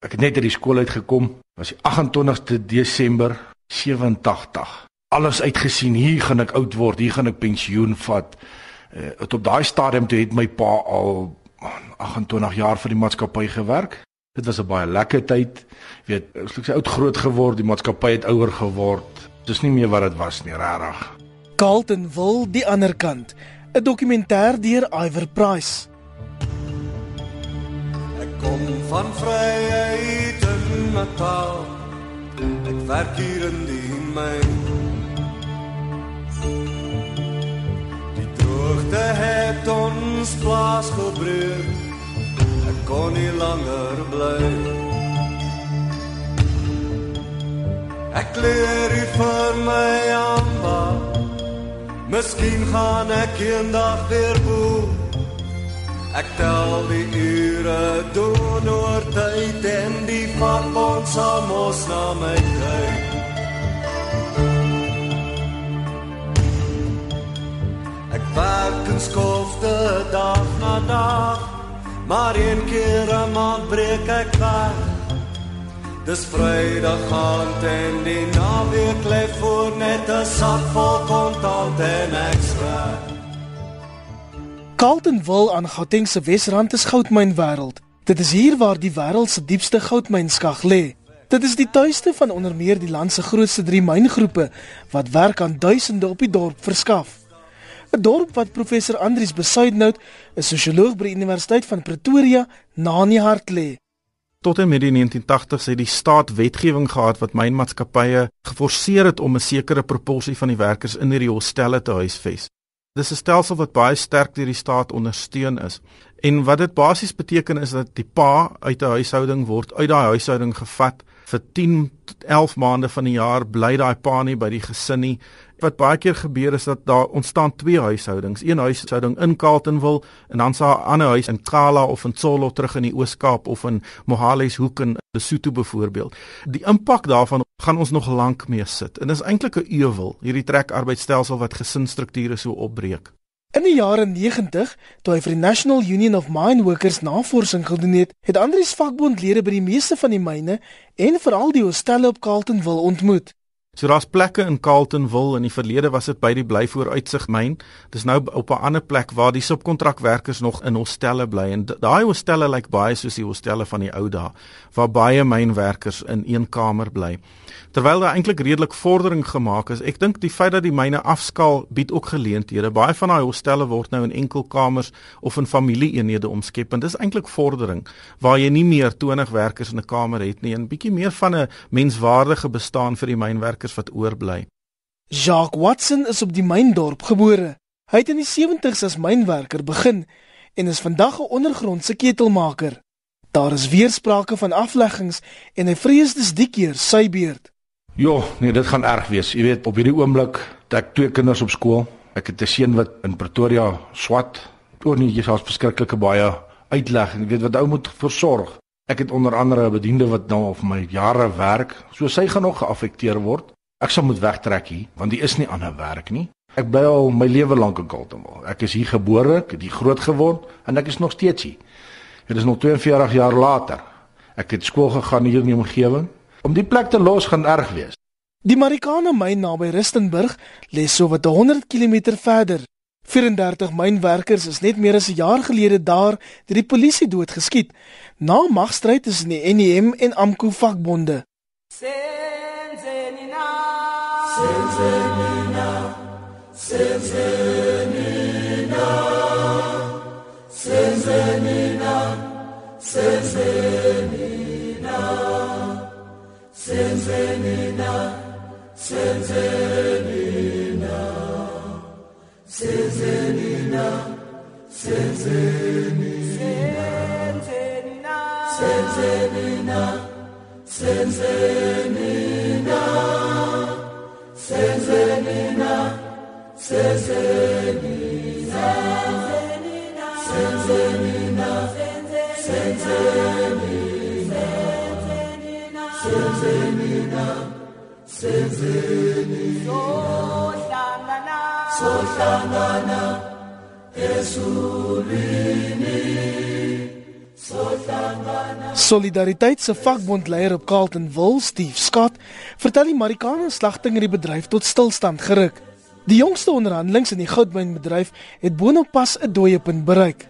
Ek het net uit die skool uitgekom. Was die 28ste Desember 87. Alles uitgesien, hier gaan ek oud word, hier gaan ek pensioen vat. Uh, op daai stadium toe het my pa al 28 jaar vir die maatskappy gewerk. Dit was 'n baie lekker tyd. Jy weet, ek het oud groot geword, die maatskappy het ouer geword. Dis nie meer wat dit was nie, regtig. Carlton wil die ander kant. 'n Dokumentêr deur Iver Price. Ek kom van vryheid in Natal. Ek werk hier in die myn. Die droogte het ons plaas gebreek kon nie langer bly. Ek leer hier vir my amba. Miskien gaan ek eendag weer boer. Ek tel die ure doen oor tyd en die vakbond sal mos na my kyk. Ek werk in skofte dag na dag. Maar een keer 'n maand breek ek weg. Dis Vrydag aand en die naweek lê voor net 'n sak vol kontant en ek skryf. Carlton wil aan Gauteng se Wesrand is goudmyn wêreld. Dit is hier waar die wêreld se diepste goudmynskag lê. Dit is die tuiste van onder meer die land se grootste drie myngroepe wat werk aan duisende op die dorp verskaf. 'n dorp wat professor Andrius Besuidnout, 'n sosioloog by die Universiteit van Pretoria, na in die hart lê. Tot en met die 1980s het die staat wetgewing gehad wat mynmaatskappye geforseer het om 'n sekere proporsie van die werkers in hierdie hostelle te huisves. Dis 'n stelsel wat baie sterk deur die staat ondersteun is. En wat dit basies beteken is dat die pa uit 'n huishouding word uit daai huishouding gevat vir 10 tot 11 maande van die jaar bly daai pa nie by die gesin nie wat baie keer gebeur is dat daar ontstaan twee huishoudings. Een huishouding in Carltonville en dan sa 'n ander huis in Kala of in Tsolo terug in die Oos-Kaap of in Mohale's hoek in Lesotho byvoorbeeld. Die impak daarvan gaan ons nog lank mee sit. En dis eintlik 'n ewel, hierdie trekarbeidstelsel wat gesinsstrukture so opbreek. In die jare 90, toe hy vir die National Union of Mine Workers navorsing gedoen het, het Andrius vakbondlede by die meeste van die myne en veral die hostelle op Carltonville ontmoet. So daar's plekke in Carltonville in die verlede was dit by die Blyvoor uitsig myn. Dis nou op 'n ander plek waar die subkontrakwerkers nog in hostelle bly en daai hostelle lyk baie soos die hostelle van die ou dae waar baie mynwerkers in een kamer bly terwyl daar eintlik redelik vordering gemaak is. Ek dink die feit dat die myne afskaal bied ook geleenthede. Baie van daai hostelle word nou in enkelkamers of in familieeenhede omskep en dis eintlik vordering waar jy nie meer 20 werkers in 'n kamer het nie en bietjie meer van 'n menswaardige bestaan vir die mynwerkers wat oorbly. Jacques Watson is op die myndorp gebore. Hy het in die 70's as mynwerker begin en is vandag 'n ondergrondse ketelmaker. Daar is weer sprake van afleggings en hy vrees dis die keer sy beurt. Ja, nee, dit gaan erg wees. Jy weet, op hierdie oomblik het ek twee kinders op skool. Ek het 'n seun wat in Pretoria swat. Oor nie jy selfs verskriklike baie uitleg en jy weet wat ou moet versorg. Ek het onder andere 'n bediende wat nou al vir my jare werk. So sy gaan nog geaffekteer word. Ek sal moet wegtrek hier want die is nie ander werk nie. Ek bly al my lewe lank in Kaltenwil. Ek is hier gebore, ek het hier groot geword en ek is nog steeds hier. Dit is nog 42 jaar later. Ek het skool gegaan hier in die omgewing Om die plek te los gaan erg wees. Die Marikana myn naby Rustenburg lê so wat 100 km verder. 34 mynwerkers is net meer as 'n jaar gelede daar deur die polisie doodgeskiet na magstryd tussen die NEM en AMKU vakbonde. Senzenina Senzenina Senzenina Senzenina Senzenina Senzenina, Senzenina, Senzenina, Senzenina, Senzenina, Senzenina, Senzenina, Senzenina, Senzenina, Senzenina. Senzenina, Senzenina, Sohlangana, Sohlangana, Esulini, Solidariteit se vakbondleier op Carlton Wil, Steve Scott, vertel die Marikana slagting in die bedryf tot stilstand geruk. Die jongste onderhandelinge in die goudmynbedryf het boonop pas 'n dooiepunt bereik.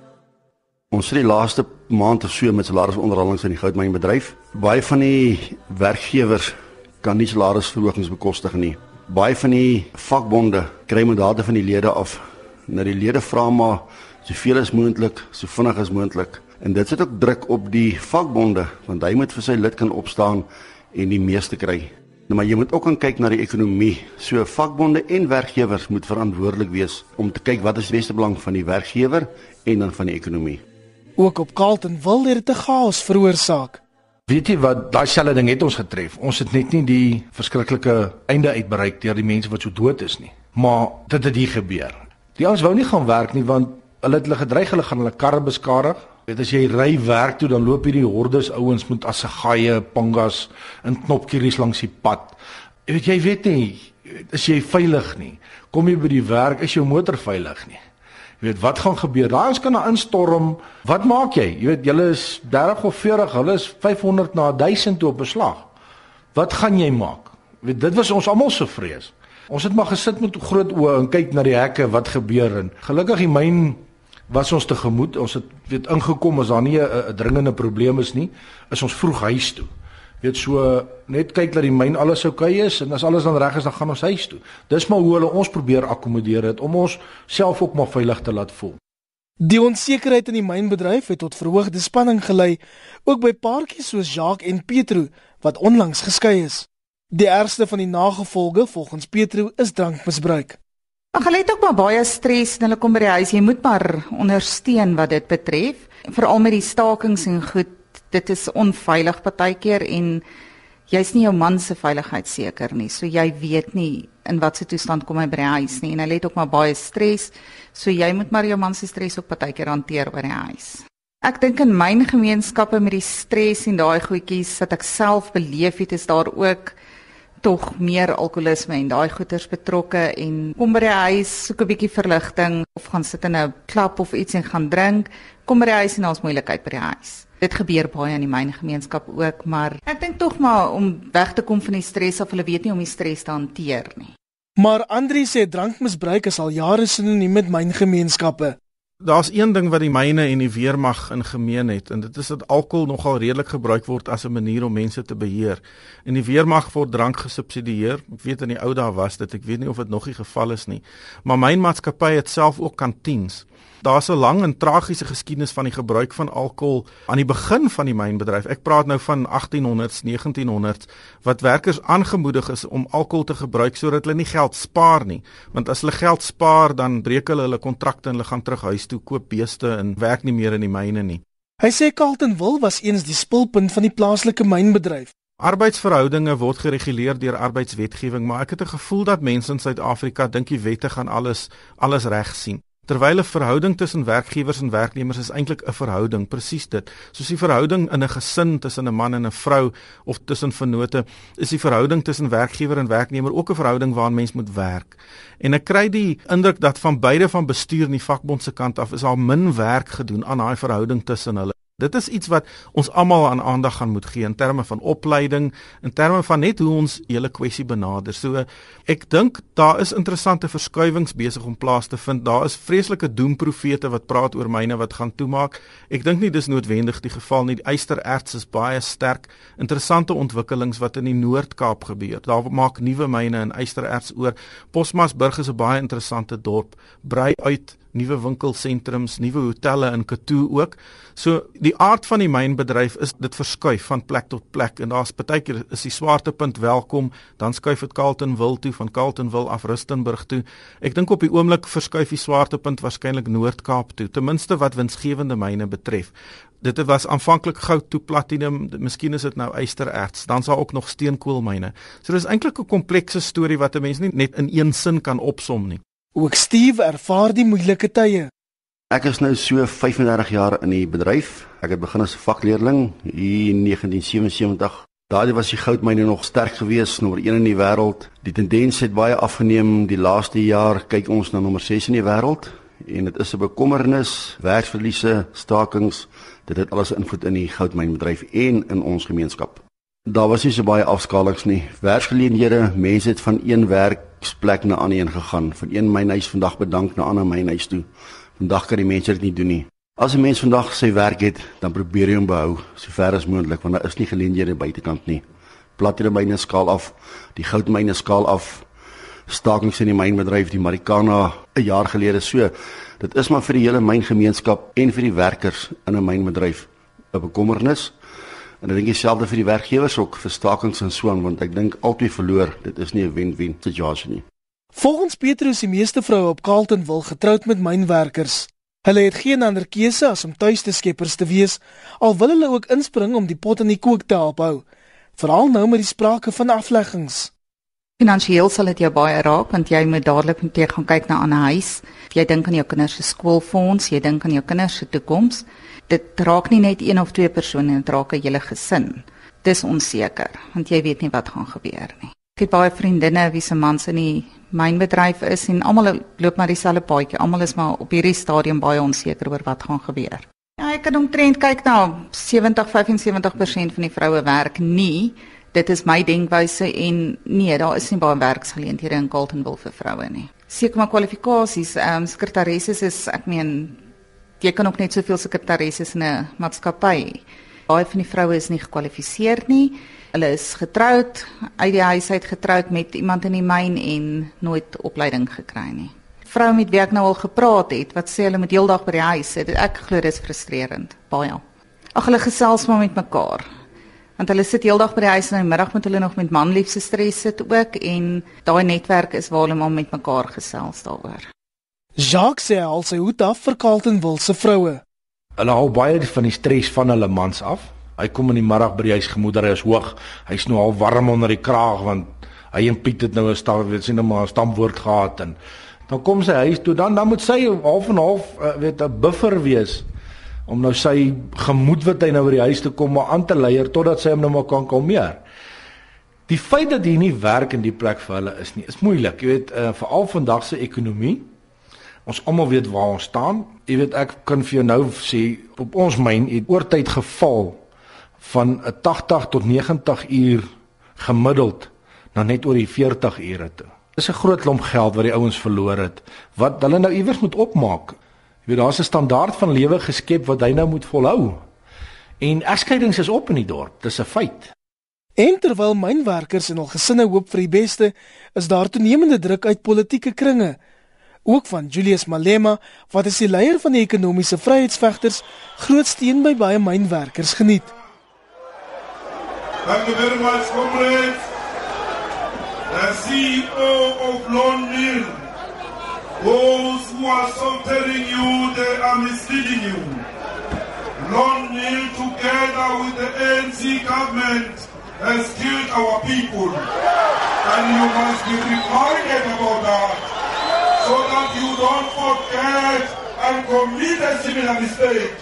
Ons het die laaste maand of so met salarisonderhandelinge in die goudmynbedryf. Baie van die werkgewers kan nie salarisverhogings bekostig nie. Baie van die vakbonde kry mandate van die lede af. Nou die lede vra maar soveel as moontlik, so vinnig as moontlik. En dit sit ook druk op die vakbonde want hy moet vir sy lid kan opstaan en die meeste kry. Nou maar jy moet ook kyk na die ekonomie. So vakbonde en werkgewers moet verantwoordelik wees om te kyk wat is die beste belang van die werkgewer en dan van die ekonomie. Ook op Carlton wil dit 'n chaos veroorsaak. Weet jy wat daai selfde ding het ons getref. Ons het net nie die verskriklike einde uitbereik deur die mense wat so dood is nie. Maar dit het hier gebeur. Die ouens wou nie gaan werk nie want hulle het hulle gedreig hulle gaan hulle karre beskadig. Weet as jy ry werk toe dan loop hierdie hordes ouens met assegaaie, pangas en knopkieries langs die pad. Jy weet jy weet nie is jy veilig nie. Kom jy by die werk is jou motor veilig nie. Jy weet wat gaan gebeur? Daai ons kan na instorm. Wat maak jy? Jy weet julle is 30 of 40, hulle is 500 na 1000 toe op beslag. Wat gaan jy maak? Jy weet dit was ons almal se vrees. Ons het maar gesit met groot oë en kyk na die hekke wat gebeur en gelukkig die myn was ons te gemoed. Ons het weet ingekom as daar nie 'n dringende probleem is nie, is ons vroeg huis toe weet so net kyk dat die myn alles oukei okay is en as alles dan reg is dan gaan ons huis toe. Dis maar hoe hulle ons probeer akkommodeer het om ons self ook maar veilig te laat voel. Die onsekerheid in die mynbedryf het tot verhoogde spanning gelei, ook by paartjies soos Jacques en Petro wat onlangs geskei is. Die ergste van die nagevolge volgens Petro is drankmisbruik. Ag hulle het ook maar baie stres en hulle kom by die huis. Jy moet maar ondersteun wat dit betref, veral met die stakings en goed dit is onveilig partykeer en jy's nie jou man se veiligheid seker nie. So jy weet nie in watter toestand kom hy by die huis nie en hy het ook maar baie stres. So jy moet maar jou man se stres ook partykeer hanteer by die huis. Ek dink in myn gemeenskappe met die stres en daai goedjies wat ek self beleef het, is daar ook tog meer alkoholisme en daai goeters betrokke en kom by die huis soek 'n bietjie verligting of gaan sit in 'n klap of iets en gaan drink kom by die huis en daar's moeilikheid by die huis dit gebeur baie in die myne gemeenskap ook, maar ek dink tog maar om weg te kom van die stres of hulle weet nie om die stres te hanteer nie. Maar Andri sê drankmisbruik is al jare sinoniem met myn gemeenskappe. Daar's een ding wat die myne en die weermag in gemeen het en dit is dat alkohol nogal redelik gebruik word as 'n manier om mense te beheer. En die weermag word drank gesubsidieer. Ek weet in die ou dae was dit, ek weet nie of dit nog die geval is nie. Maar myn maatskappy het self ook kantiens. Daar's 'n lang en tragiese geskiedenis van die gebruik van alkohol aan die begin van die mynbedryf. Ek praat nou van 1800s, 1900s wat werkers aangemoedig is om alkohol te gebruik sodat hulle nie geld spaar nie. Want as hulle geld spaar, dan breek hulle hulle kontrakte en hulle gaan terug huis toe, koop beeste en werk nie meer in die myne nie. Hy sê Carlton wil was eens die spulpunt van die plaaslike mynbedryf. Arbeidsverhoudinge word gereguleer deur arbeidswetgewing, maar ek het 'n gevoel dat mense in Suid-Afrika dink die wette gaan alles alles reg sien. Terwyl 'n verhouding tussen werkgewers en werknemers is eintlik 'n verhouding, presies dit. Soos die verhouding in 'n gesin tussen 'n man en 'n vrou of tussen vennote, is die verhouding tussen werkgewer en werknemer ook 'n verhouding waarin mens moet werk. En ek kry die indruk dat van beide van bestuur en die vakbond se kant af is al min werk gedoen aan daai verhouding tussen hulle. Dit is iets wat ons almal aan aandag gaan moet gee in terme van opleiding, in terme van net hoe ons hele kwessie benader. So ek dink daar is interessante verskuiwings besig om plaas te vind. Daar is vreeslike doemprofete wat praat oor myne wat gaan toemaak. Ek dink nie dis noodwendig die geval nie. Die ystererts is baie sterk. Interessante ontwikkelings wat in die Noord-Kaap gebeur. Daar maak nuwe myne in ystererts oor. Posmasburg is 'n baie interessante dorp. Brei uit nuwe winkelsentrums, nuwe hotelle in Katoo ook. So die aard van die mynbedryf is dit verskuif van plek tot plek en daar's baie keer is die swaartepunt welkom, dan skuif dit Carltonville toe van Carltonville af Rustenburg toe. Ek dink op die oomblik verskuif die swaartepunt waarskynlik Noord-Kaap toe, ten minste wat winsgewende myne betref. Dit was aanvanklik goud toe platinum, miskien is dit nou ystererts, dan sal ook nog steenkoolmyne. So dis eintlik 'n komplekse storie wat 'n mens nie net in een sin kan opsom nie. Ook Steve ervaar die moeilike tye. Ek is nou so 35 jaar in die bedryf. Ek het begin as 'n vakleerling hier in 1977. Daardie was die goudmyne nog sterk geweest, nommer 1 in die wêreld. Die tendens het baie afgeneem die laaste jaar. Kyk ons na nommer 6 in die wêreld en dit is 'n bekommernis, werksverliese, stakings. Dit het alles invloed in die goudmynbedryf en in ons gemeenskap. Daar was nie so baie afskalings nie. Werksgeleenthede, mense het van een werksplek na ander een gegaan, van een mynhuis vandag bedank na ander mynhuis toe. Vandag kan die mense dit nie doen nie. As 'n mens vandag sy werk het, dan probeer jy hom behou so ver as moontlik want daar is nie geleenthede buitekant nie. Platinumyne skaal af, die goudmyne skaal af. Stakings in die mynbedryf, die Marikana 'n jaar gelede so. Dit is maar vir die hele myngemeenskap en vir die werkers in 'n mynbedryf 'n bekommernis. En ek dink dieselfde vir die werkgewers ook vir stakings en so aan want ek dink albei verloor. Dit is nie 'n wen-wen situasie nie. Volgens Petrus die meeste vroue op Carlton wil getroud met mynwerkers. Hulle het geen ander keuse as om tuis te skeppers te wees, al wil hulle ook inspring om die pot in die kook te help hou, veral nou met die sprake van afleggings. Finansieel sal dit jou baie raak want jy moet dadelik moet jy gaan kyk na 'n huis. Jy dink aan jou kinders se skoolfonds, jy dink aan jou kinders se toekoms. Dit raak nie net een of twee persone, dit raak 'n hele gesin. Dis onseker want jy weet nie wat gaan gebeur nie. Ek het baie vriendinne wie se mans in die mynbedryf is en almal loop maar dieselfde paadjie. Almal is maar op hierdie stadium baie onseker oor wat gaan gebeur. Ja, ek kan omtrent kyk na 70-75% van die vroue werk nie. Dit is my denkwyse en nee, daar is nie baie werksgeleenthede in Carltonville vir vroue nie. Seker maar kwalifikasies, ehm um, sekretaresse is ek meen jy kan ook net soveel sekretaresse in 'n maatskappy. Baie van die vroue is nie gekwalifiseer nie. Hulle is getroud, uit die huis uit getroud met iemand in die myn en nooit opleiding gekry nie. Vrou met wie ek nou al gepraat het, wat sê hulle moet heeldag by die huis sit. Ek glo dit is frustrerend, baie. Ag hulle gesels maar met mekaar. Want hulle sit heeldag by die huis en in die middag moet hulle nog met manliefse stres sit ook en daai netwerk is waar hulle maar met mekaar gesels daaroor. Jacques sê al sy hoed af vir Carlton wil se vroue. Hulle hou baie van die stres van hulle mans af Hy kom in die middag by die huis gemoeder, hy is hoog. Hy's nou al warm onder die kraag want hy en Piet het nou 'n stam, weet sien nou maar 'n stamwoord gehad en dan kom sy huis toe dan dan moet sy half en half uh, weet 'n buffer wees om nou sy gemoed wat hy nou by die huis toe kom maar aan te leier totdat sy hom nou maar kan kalmeer. Die feit dat hier nie werk in die plek vir hulle is nie, is moeilik. Jy weet, uh, veral vandag se ekonomie. Ons almal weet waar ons staan. Jy weet ek kan vir jou nou sê op ons myn het oortyd geval van 'n 80 tot 90 uur gemiddeld na net oor die 40 ure toe. Dis 'n groot klomp geld wat die ouens verloor het wat hulle nou iewers moet opmaak. Jy weet daar's 'n standaard van lewe geskep wat hy nou moet volhou. En egskeidings is op in die dorp, dis 'n feit. En terwyl mynwerkers en hul gesinne hoop vir die beste, is daar toenemende druk uit politieke kringe. Ook van Julius Malema, wat as die leier van die ekonomiese vryheidsvegters groot steun by baie mynwerkers geniet. Thank you very much, comrades. The CEO of Lone Mill, those who are so telling you they are misleading you. Mill, together with the ANC government, has killed our people. And you must be reminded about that so that you don't forget and commit a similar mistake.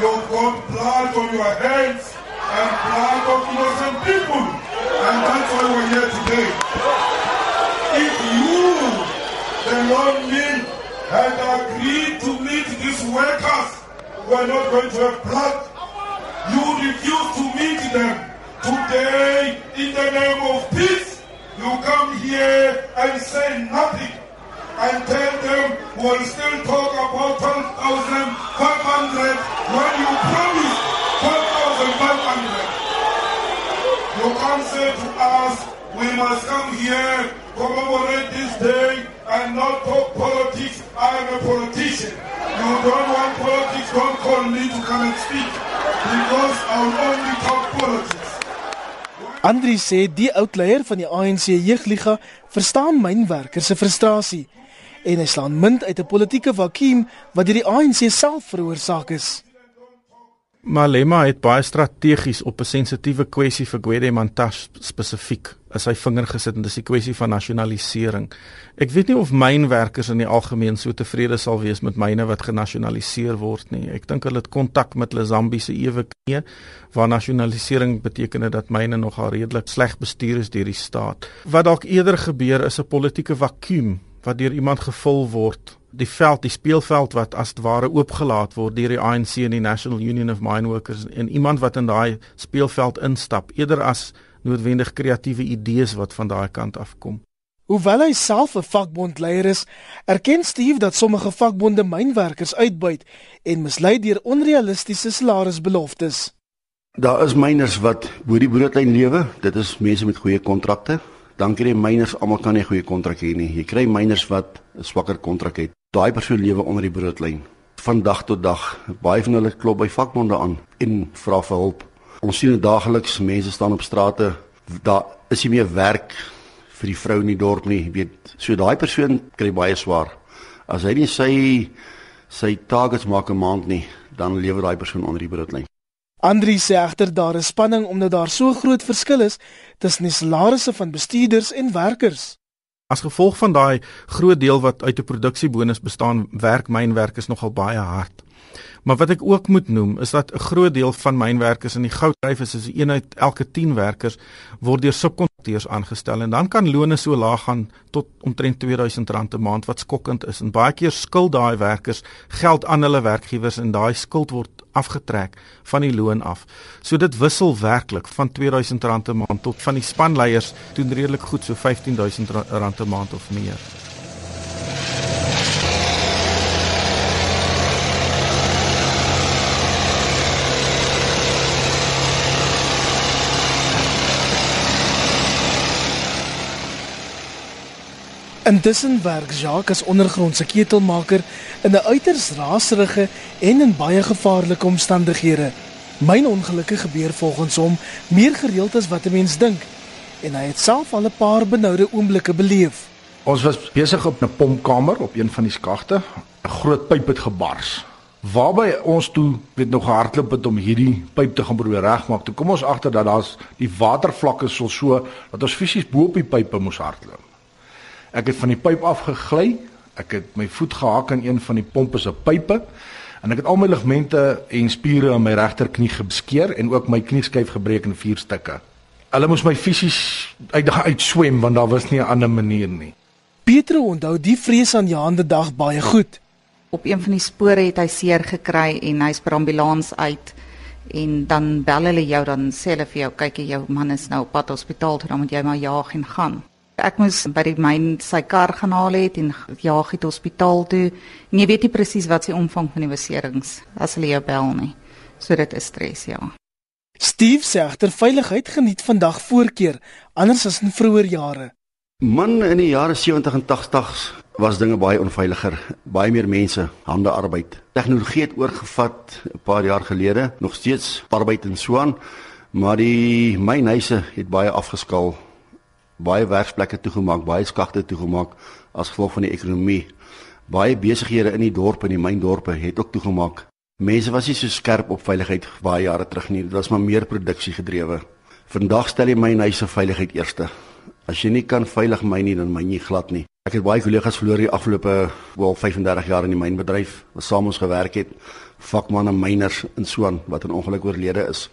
You've got blood on your hands and blood of innocent people. And that's why we're here today. The Lord Mill, had agreed to meet these workers who are not going to have blood, you refuse to meet them. Today, in the name of peace, you come here and say nothing and tell them we'll still talk about 12,500 when you promised 12,500. You can't say to us, we must come here, commemorate this day, and not talk politics. I am a politician. You don't want politics, don't call me to come and speak, because I'll only talk politics. Andri sê die oud leier van die ANC jeugliga verstaan mynwerkers se frustrasie en hy slaan munt uit 'n politieke vakuum wat deur die ANC self veroorsaak is. Malema het baie strategies op 'n sensitiewe kwessie vir Gwede Mantashe spesifiek as hy vinger gesit en dis die kwessie van nasionalisering. Ek weet nie of mynwerkers in die algemeen so tevrede sal wees met myne wat genasionaliseer word nie. Ek dink hulle het kontak met hulle Zambiese ewe knie waar nasionalisering beteken dat myne nogal redelik sleg bestuur is deur die staat. Wat dalk eerder gebeur is 'n politieke vakuum wat deur iemand gevul word die veld, die speelveld wat as ware oopgelaat word deur die ANC en die National Union of Mine Workers en iemand wat in daai speelveld instap eerder as noodwendig kreatiewe idees wat van daai kant afkom. Hoewel hy self 'n vakbondleier is, erken Steve dat sommige vakbonde mynwerkers uitbuit en mislei deur onrealistiese salarisbeloftes. Daar is myners wat bo die broodlyn lewe. Dit is mense met goeie kontrakte. Dan kry myners almal kan nie goeie kontrak hê nie. Jy kry myners wat 'n swakker kontrak het. Daai persoon lewe onder die broodlyn van dag tot dag. Baie van hulle klop by vakbonde aan en vra vir hulp. Ons sien dit daagliks, mense staan op strate. Daar is nie meer werk vir die vrou in die dorp nie, weet. So daai persoon kry baie swaar. As hy nie sy sy targets maak 'n maand nie, dan lewe daai persoon onder die broodlyn. Andri sê egter daar is spanning omdat daar so groot verskil is tussen die salarisse van bestuurders en werkers. As gevolg van daai groot deel wat uit 'n produksiebonus bestaan, werk mynwerkers nogal baie hard. Maar wat ek ook moet noem is dat 'n groot deel van mynwerkers in die goudryf is, is een uit elke 10 werkers word deur subkontrakteurs aangestel en dan kan lone so laag gaan tot omtrent R2000 'n maand wat skokkend is. En baie keer skuld daai werkers geld aan hulle werkgewers en daai skuld word afgetrek van die loon af. So dit wissel werklik van R2000 'n maand tot van die spanleiers doen redelik goed so R15000 'n maand of meer. Intussen werk Jacques as ondergrondse ketelmaker in 'n uiters raserige en in baie gevaarlike omstandighede. Myn ongelukke gebeur volgens hom meer gereeld as wat 'n mens dink en hy het self al 'n paar benoude oomblikke beleef. Ons was besig op 'n pompkamer op een van die skagte. 'n Groot pyp het gebars. Waarby ons toe weet nog hardloop het om hierdie pyp te gaan probeer regmaak. Toe kom ons agter dat daar's die watervlakke so so dat ons fisies bo op die pype moes hardloop. Ek het van die pyp afgegly. Ek het my voet gehak aan een van die pompe se pype en ek het al my ligamente en spiere aan my regterknie geskeur en ook my knieskyf gebreek in vier stukke. Hulle moes my fisies uit uit swem want daar was nie 'n ander manier nie. Pietro onthou die vrees aan Johan se dag baie goed. Op een van die spore het hy seer gekry en hy's per ambulans uit en dan bel hulle jou dan sê hulle vir jou kyk jou man is nou op pad hospitaal toe dan moet jy maar jaag en gaan. Ek moes by die myn sy kar gaan haal het en jaag het hospitaal toe. En jy weet nie presies wat se omvang van die beserings as hulle jou bel nie. So dit is stres, ja. Steve sê agter veiligheid geniet vandag voorkeur anders as in vroeë jare. Man in die jare 70 en 80s was dinge baie onveiliger, baie meer mense, hande arbeid. Tegnologie het oorgevat 'n paar jaar gelede, nog steeds arbeid en swaan, maar die mynhuise het baie afgeskaal baie werksplekke toegemaak, baie skagte toegemaak as gevolg van die ekonomie. Baie besighede in die dorpe en die myndorpe het ook toegemaak. Mense was nie so skerp op veiligheid baie jare terug nie. Dit was maar meer produksie gedrewe. Vandag stel jy my huise veiligheid eerste. As jy nie kan veilig my nie, dan myn jy glad nie. Ek het baie kollegas verloor die afgelope wel 35 jaar in die mynbedryf wat saam ons gewerk het, vakmanne, myners en so aan wat in ongeluk oorlede is.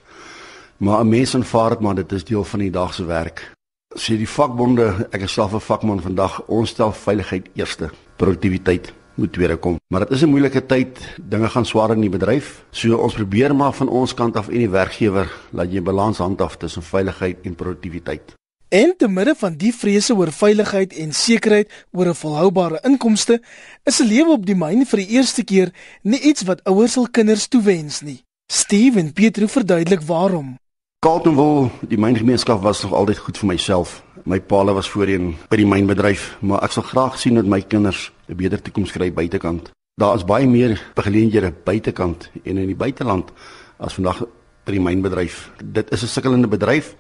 Maar 'n mens aanvaar dit maar dit is deel van die dag se werk sê die vakbonde, ek is self 'n vakman vandag, ons stel veiligheid eerste, produktiwiteit moet tweede kom. Maar dit is 'n moeilike tyd, dinge gaan swaar in die bedryf. So ons probeer maar van ons kant af en die werkgewer laat jy balans handhaaf tussen veiligheid en produktiwiteit. En te midde van die vrese oor veiligheid en sekerheid oor 'n volhoubare inkomste, is 'n lewe op die myn vir die eerste keer nie iets wat ouers hul kinders toewens nie. Steven Pietro verduidelik waarom. Carltonville, die myngemeenskap was nog altyd goed vir myself. My paal was voorheen by die mynbedryf, maar ek sal graag sien dat my kinders 'n beter toekoms kry buitekant. Daar is baie meer geleenthede buitekant en in die buiteland as vandag by die mynbedryf. Dit is 'n sukkelende bedryf.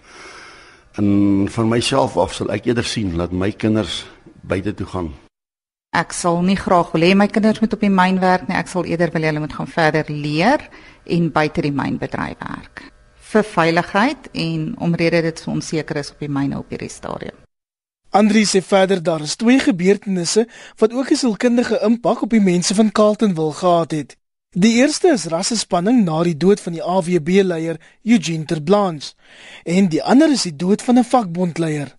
En van myself af sal ek eerder sien dat my kinders buite toe gaan. Ek sal nie graag wil hê my kinders moet op die myn werk nie. Ek sal eerder wil hulle moet gaan verder leer en buite die mynbedryf werk vir veiligheid en omrede dit so onseker is op die myne op hierdie stadium. Andri sê verder daar is twee gebeurtenisse wat ook 'n sielkundige impak op die mense van Carlton wil gehad het. Die eerste is rassespanning na die dood van die AWB leier Eugene Terblanche en die ander is die dood van 'n vakbondleier.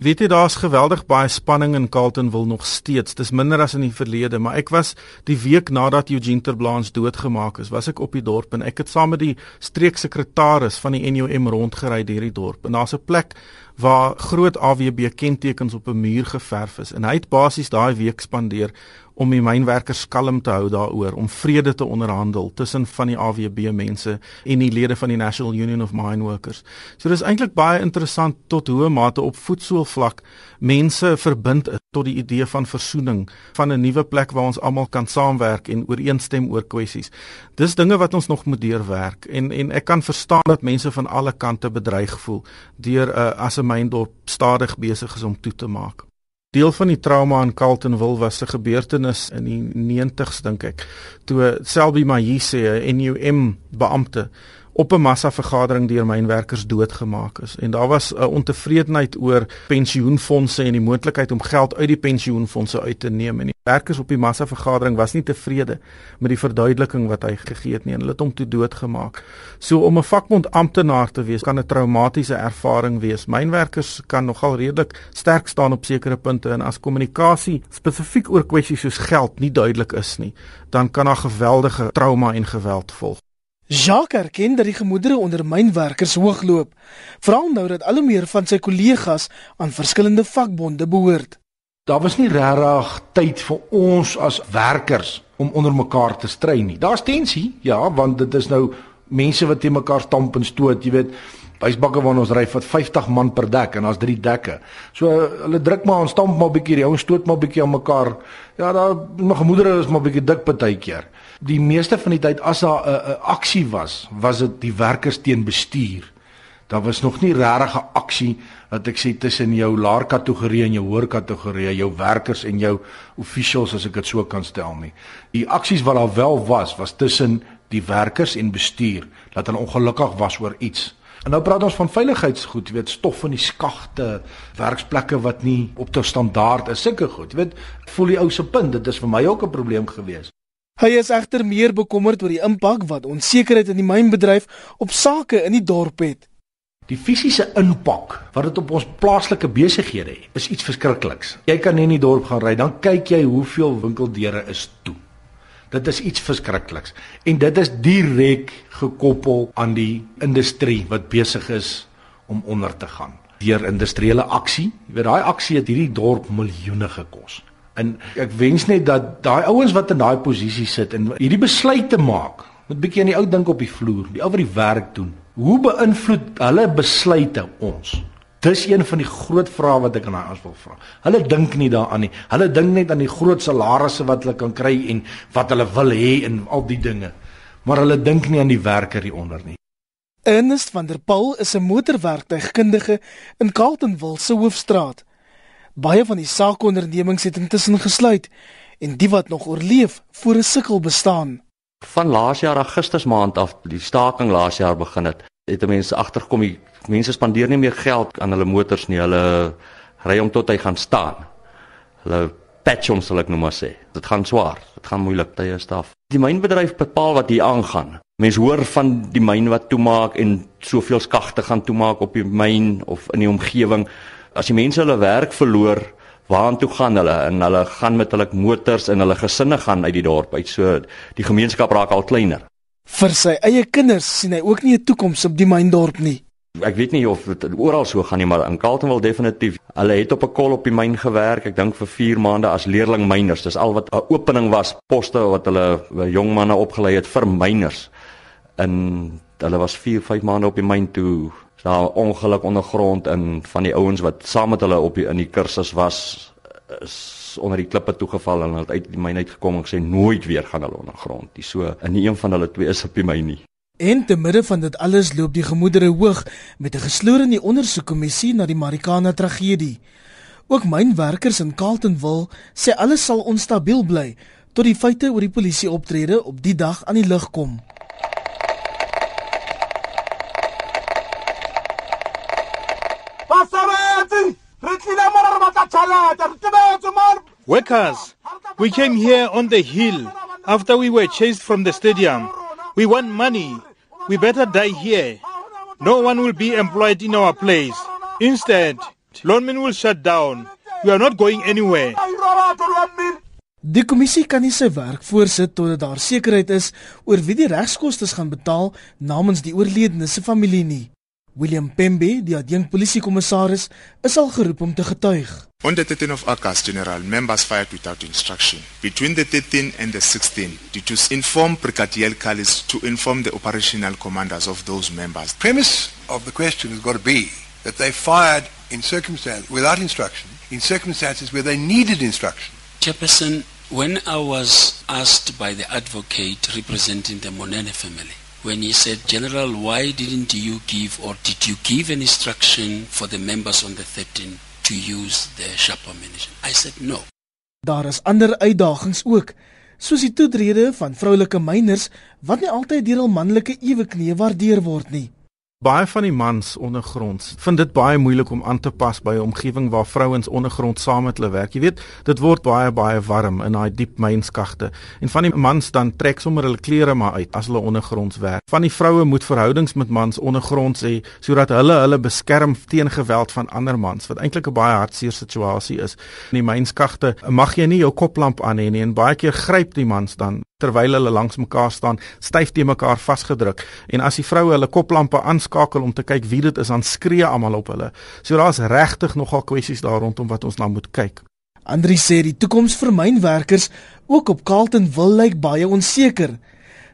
Weet jy daar's geweldig baie spanning in Carltonville nog steeds. Dis minder as in die verlede, maar ek was die week nadat Eugene Terblanche doodgemaak is, was ek op die dorp en ek het saam met die streeksekretaris van die NUM rondgery deur die dorp. En daar's 'n plek waar groot AWB kentekens op 'n muur geverf is en hy het basies daai week spandeer om die mynwerkers kalm te hou daaroor om vrede te onderhandel tussen van die AWB mense en die lede van die National Union of Mine Workers. So dis eintlik baie interessant tot hoe mate op voetsoolvlak mense verbind tot die idee van versoening, van 'n nuwe plek waar ons almal kan saamwerk en ooreenstem oor kwessies. Dis dinge wat ons nog moet deurwerk en en ek kan verstaan dat mense van alle kante bedreig voel deur uh, as 'n myndorp stadig besig is om toe te maak. Deel van die trauma in Carltonville was 'n gebeurtenis in die 90's dink ek, toe Selby Mayise, 'n NUM beampte, op 'n massa vergadering deur mynwerkers doodgemaak is en daar was 'n ontevredenheid oor pensioenfonde en die moontlikheid om geld uit die pensioenfonde uit te neem en die werkers op die massa vergadering was nie tevrede met die verduideliking wat hy gegee het nie en hulle het hom toe doodgemaak. So om 'n vakbond amptenaar te wees kan 'n traumatiese ervaring wees. Mynwerkers kan nogal redelik sterk staan op sekere punte en as kommunikasie spesifiek oor kwessies soos geld nie duidelik is nie, dan kan daar geweldige trauma en geweld volg. Jacques erken dat die gemoedere onder mynwerkers hoogloop, veral nou dat al hoe meer van sy kollegas aan verskillende vakbonde behoort. Daar was nie regtig tyd vir ons as werkers om onder mekaar te stry nie. Daar's tensie, ja, want dit is nou mense wat teen mekaar stamp en stoot, jy weet. Wysbakke waar ons ry vat 50 man per dek en daar's 3 dekke. So hulle druk maar ons stamp maar 'n bietjie, die ouens stoot maar 'n bietjie aan mekaar. Ja, daar my gemoedere is maar 'n bietjie dik partykeer die meeste van die tyd as daar 'n aksie was, was dit die werkers teen bestuur. Daar was nog nie regtig 'n aksie wat ek sê tussen jou laer kategorie en jou hoër kategorie, jou werkers en jou officials as ek dit so kan stel nie. Die aksies wat daar wel was, was tussen die werkers en bestuur dat hulle ongelukkig was oor iets. En nou praat ons van veiligheidsgoed, jy weet, stof in die skagte, werksplekke wat nie op te standaard is, sulke goed. Jy weet, voel die ou se punt, dit is vir my ook 'n probleem gewees. Hy is egter meer bekommerd oor die impak wat onsekerheid in die mynbedryf op sake in die dorp het. Die fisiese impak wat dit op ons plaaslike besighede het, is iets verskrikliks. Jy kan net in die dorp gaan ry, dan kyk jy hoeveel winkeldeure is toe. Dit is iets verskrikliks en dit is direk gekoppel aan die industrie wat besig is om onder te gaan. Deur industriële aksie, jy weet daai aksie het hierdie dorp miljoene gekos. En ek wens net dat daai ouens wat in daai posisie sit en hierdie besluite maak, moet bietjie aan die ou dink op die vloer, die ou wat die werk doen. Hoe beïnvloed hulle besluite ons? Dis een van die groot vrae wat ek aan daai ouens wil vra. Hulle dink nie daaraan nie. Hulle dink net aan die groot salarisse wat hulle kan kry en wat hulle wil hê en al die dinge. Maar hulle dink nie aan die werker hier onder nie. Ernest van der Paul is 'n motorwerktuigkundige in Carltonville se hoofstraat. Baie van die saakondernemings het intussen gesluit en die wat nog oorleef, voor 'n sukkel bestaan. Van laas jaar Augustus maand af, die staking laas jaar begin het, het mense agtergekom die mense spandeer nie meer geld aan hulle motors nie. Hulle ry om tot hy gaan staan. Hulle patch hom sal ek nou maar sê. Dit gaan swaar. Dit gaan moeilik tye staf. Die mynbedryf bepaal wat hier aangaan. Mense hoor van die myn wat toemaak en soveel skagte gaan toemaak op die myn of in die omgewing as die mense hulle werk verloor, waartoe gaan hulle? En hulle gaan met hulle motors en hulle gesinne gaan uit die dorp uit. So die gemeenskap raak al kleiner. Vir sy eie kinders sien hy ook nie 'n toekoms op die myndorp nie. Ek weet nie of dit oral so gaan nie, maar in Carletonville definitief. Hulle het op 'n kol op die myn gewerk, ek dink vir 4 maande as leerling myners. Dis al wat 'n opening was, poste wat hulle jong manne opgelei het vir myners. En hulle was 4, 5 maande op die myn toe daar ongeluk ondergrond in van die ouens wat saam met hulle op die, in die kursus was is onder die klippe toegeval en hulle het uit die myn uitgekom en gesê nooit weer gaan hulle ondergrond. Dis so in een van hulle twee is op die myn nie. En te midde van dit alles loop die gemoedere hoog met 'n gesloor in die ondersoekkommissie na die Marikana tragedie. Ook mynwerkers in Carletonville sê alles sal onstabiel bly tot die feite oor die polisie optrede op die dag aan die lig kom. Workers, we came here on the hill after we were chased from the stadium. We want money. We better die here. No one will be employed in our place. Instead, Lonmin will shut down. We are not going anywhere. Die kommissie kan nie sy werk voorsit totdat daar sekerheid is oor wie die regskoste gaan betaal namens die oorledenes se familie nie. William Pembe, die adjunkt polisiekommissaris, is al geroep om te getuig. On the 13th of August, General, members fired without instruction. Between the 13th and the 16th, due to inform Brigadier Kalis to inform the operational commanders of those members. premise of the question has got to be that they fired in circumstance without instruction, in circumstances where they needed instruction. Chairperson, when I was asked by the advocate representing the Monene family, when he said, General, why didn't you give or did you give an instruction for the members on the 13th to use the sharp ammunition? I said no. Daar is ander uitdagings ook, soos die toetrede van vroulike myners wat nie altyd deur hul manlike eweknie waardeer word nie. Baie van die mans ondergronds vind dit baie moeilik om aan te pas by 'n omgewing waar vrouens ondergrond saam met hulle werk. Jy weet, dit word baie baie warm in daai diep mynskagte. En van die mans dan trek sommer hulle klere maar uit as hulle ondergronds werk. Van die vroue moet verhoudings met mans ondergronds hê sodat hulle hulle beskerm teen geweld van ander mans, wat eintlik 'n baie hartseer situasie is. In die mynskagte mag jy nie jou koplamp aan hê nie en baie keer gryp die mans dan terwyl hulle langs mekaar staan, styf te mekaar vasgedruk. En as die vroue hulle koplampe aanskakel om te kyk wie dit is, dan skree almal op hulle. So daar's regtig nogal kwessies daar rondom wat ons nou moet kyk. Andri sê die toekoms vir mynwerkers ook op Carlton wil lyk baie onseker.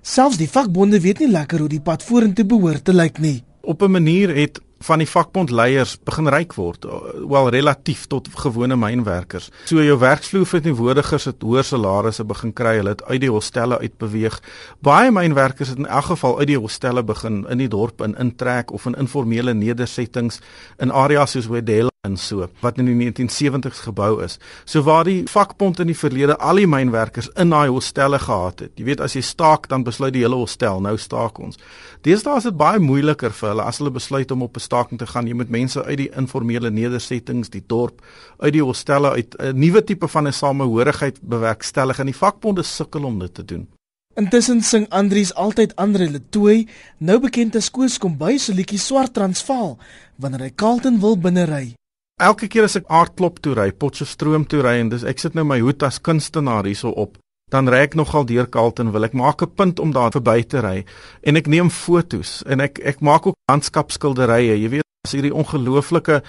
Selfs die vakbonde weet nie lekker hoe die pad vorentoe behoort te lyk nie. Op 'n manier het van die vakbondleiers begin ryk word, wel relatief tot gewone mynwerkers. So jou werksvloer verteenwoordigers het hoër salarisse begin kry, hulle het uit die hostelle uitbeweeg. Baie mynwerkers het in elk geval uit die hostelle begin in die dorp in intrek of in informele nedersettings in areas soos Wedel en so wat in die 1970s gebou is. So waar die vakbond in die verlede al die mynwerkers in daai hostelle gehad het. Jy weet as jy staak dan besluit die hele hostel nou staak ons. Deesdae is dit baie moeiliker vir hulle as hulle besluit om op 'n staking te gaan. Jy moet mense uit die informele nedersettings, die dorp, uit die hostelle uit 'n nuwe tipe van 'n samehorigheid bewerkstellig en die vakbonde sukkel om dit te doen. Intussen sing Andries altyd Andre Letoy, nou bekend as Koos Kombuis se liedjie Swart Transvaal, wanneer hy Carlton wil binnery. Elke keer as ek aardklop toe ry, Potchefstroom toe ry en dis ek sit nou my hoed as kunstenaar hierso op, dan ry ek nogal deur Carlton wil ek maak 'n punt om daar verby te ry en ek neem fotos en ek ek maak ook landskapskilderye. Jy weet, as hierdie ongelooflike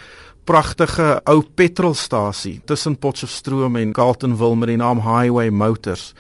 pragtige ou petrolstasie tussen Potchefstroom en Carltonville met die naam Highway Motors.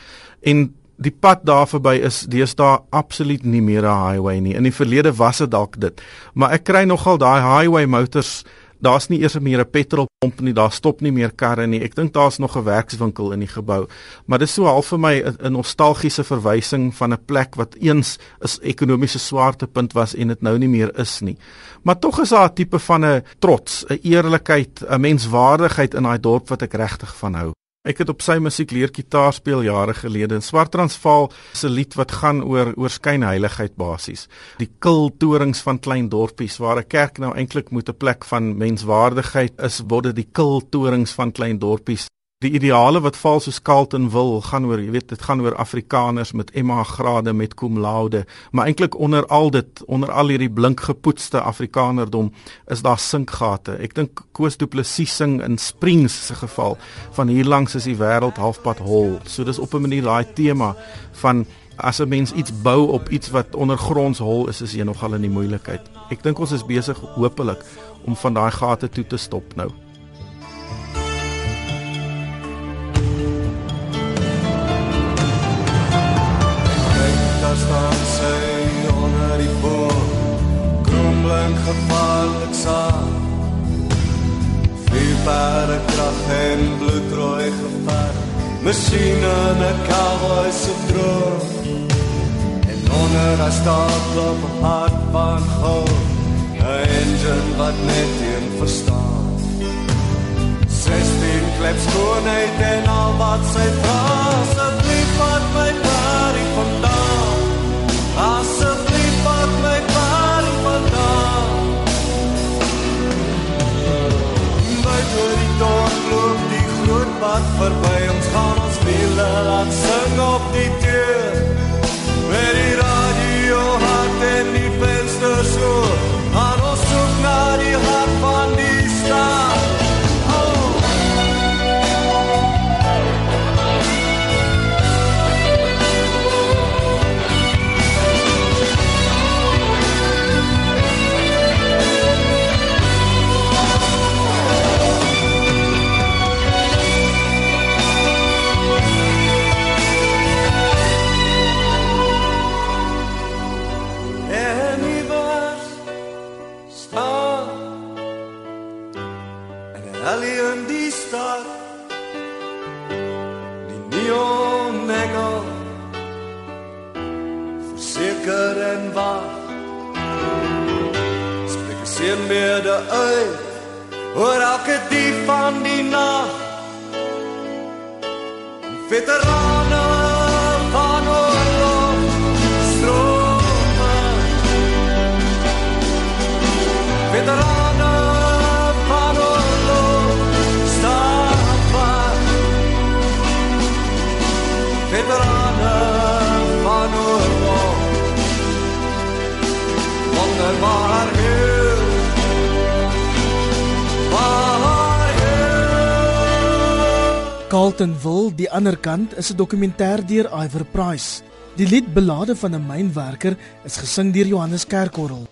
En die pad daar verby is deesdae absoluut nie meer 'n highway nie. In die verlede was dit dalk dit. Maar ek kry nogal daai Highway Motors Daar's nie eers meer 'n petrolpomp nie, daar stop nie meer karre nie. Ek dink daar's nog 'n werkswinkel in die gebou. Maar dis so half vir my 'n nostalgiese verwysing van 'n plek wat eens 'n ekonomiese swaartepunt was en dit nou nie meer is nie. Maar tog is daar 'n tipe van 'n trots, 'n eerlikheid, 'n menswaardigheid in daai dorp wat ek regtig van hou. Ek het op sy musiek leer gitaar speel jare gelede. In Swart Transvaal 'n lied wat gaan oor oor skynheiligheid basies. Die kultorings van klein dorpies waar 'n kerk nou eintlik moet 'n plek van menswaardigheid is, word dit die kultorings van klein dorpies Die ideale wat val soos Carlton wil gaan oor, jy weet, dit gaan oor Afrikaners met MA grade met cum laude, maar eintlik onder al dit, onder al hierdie blink gepoetste Afrikanerdom is daar sinkgate. Ek dink Koos Du Plessis sing in Springs se geval van hier langs is die wêreld halfpad hol. So dis op 'n manier daai tema van as 'n mens iets bou op iets wat ondergronds hol is, is jy nogal in die moeilikheid. Ek dink ons is besig hopelik om van daai gate toe te stop nou. Kromblink gevaarlik saam Vier paarde kracht en bloedrooi gevaar. Machine en een cowboy se droom. En onder haar staat op hart van goud. Een engine wat net een verstaan. 16 klep skoonheid en al wat sy vraag Ellie in die stad Die neon mengel Verseker en wacht. Spreek een seenbeerde uit Hoor elke dief van die nacht. Veterane heel Carlton Will, die ander kant, is 'n dokumentêr deur Iver Price. Die lied Belade van 'n mynwerker is gesing deur Johannes Kerkorrel.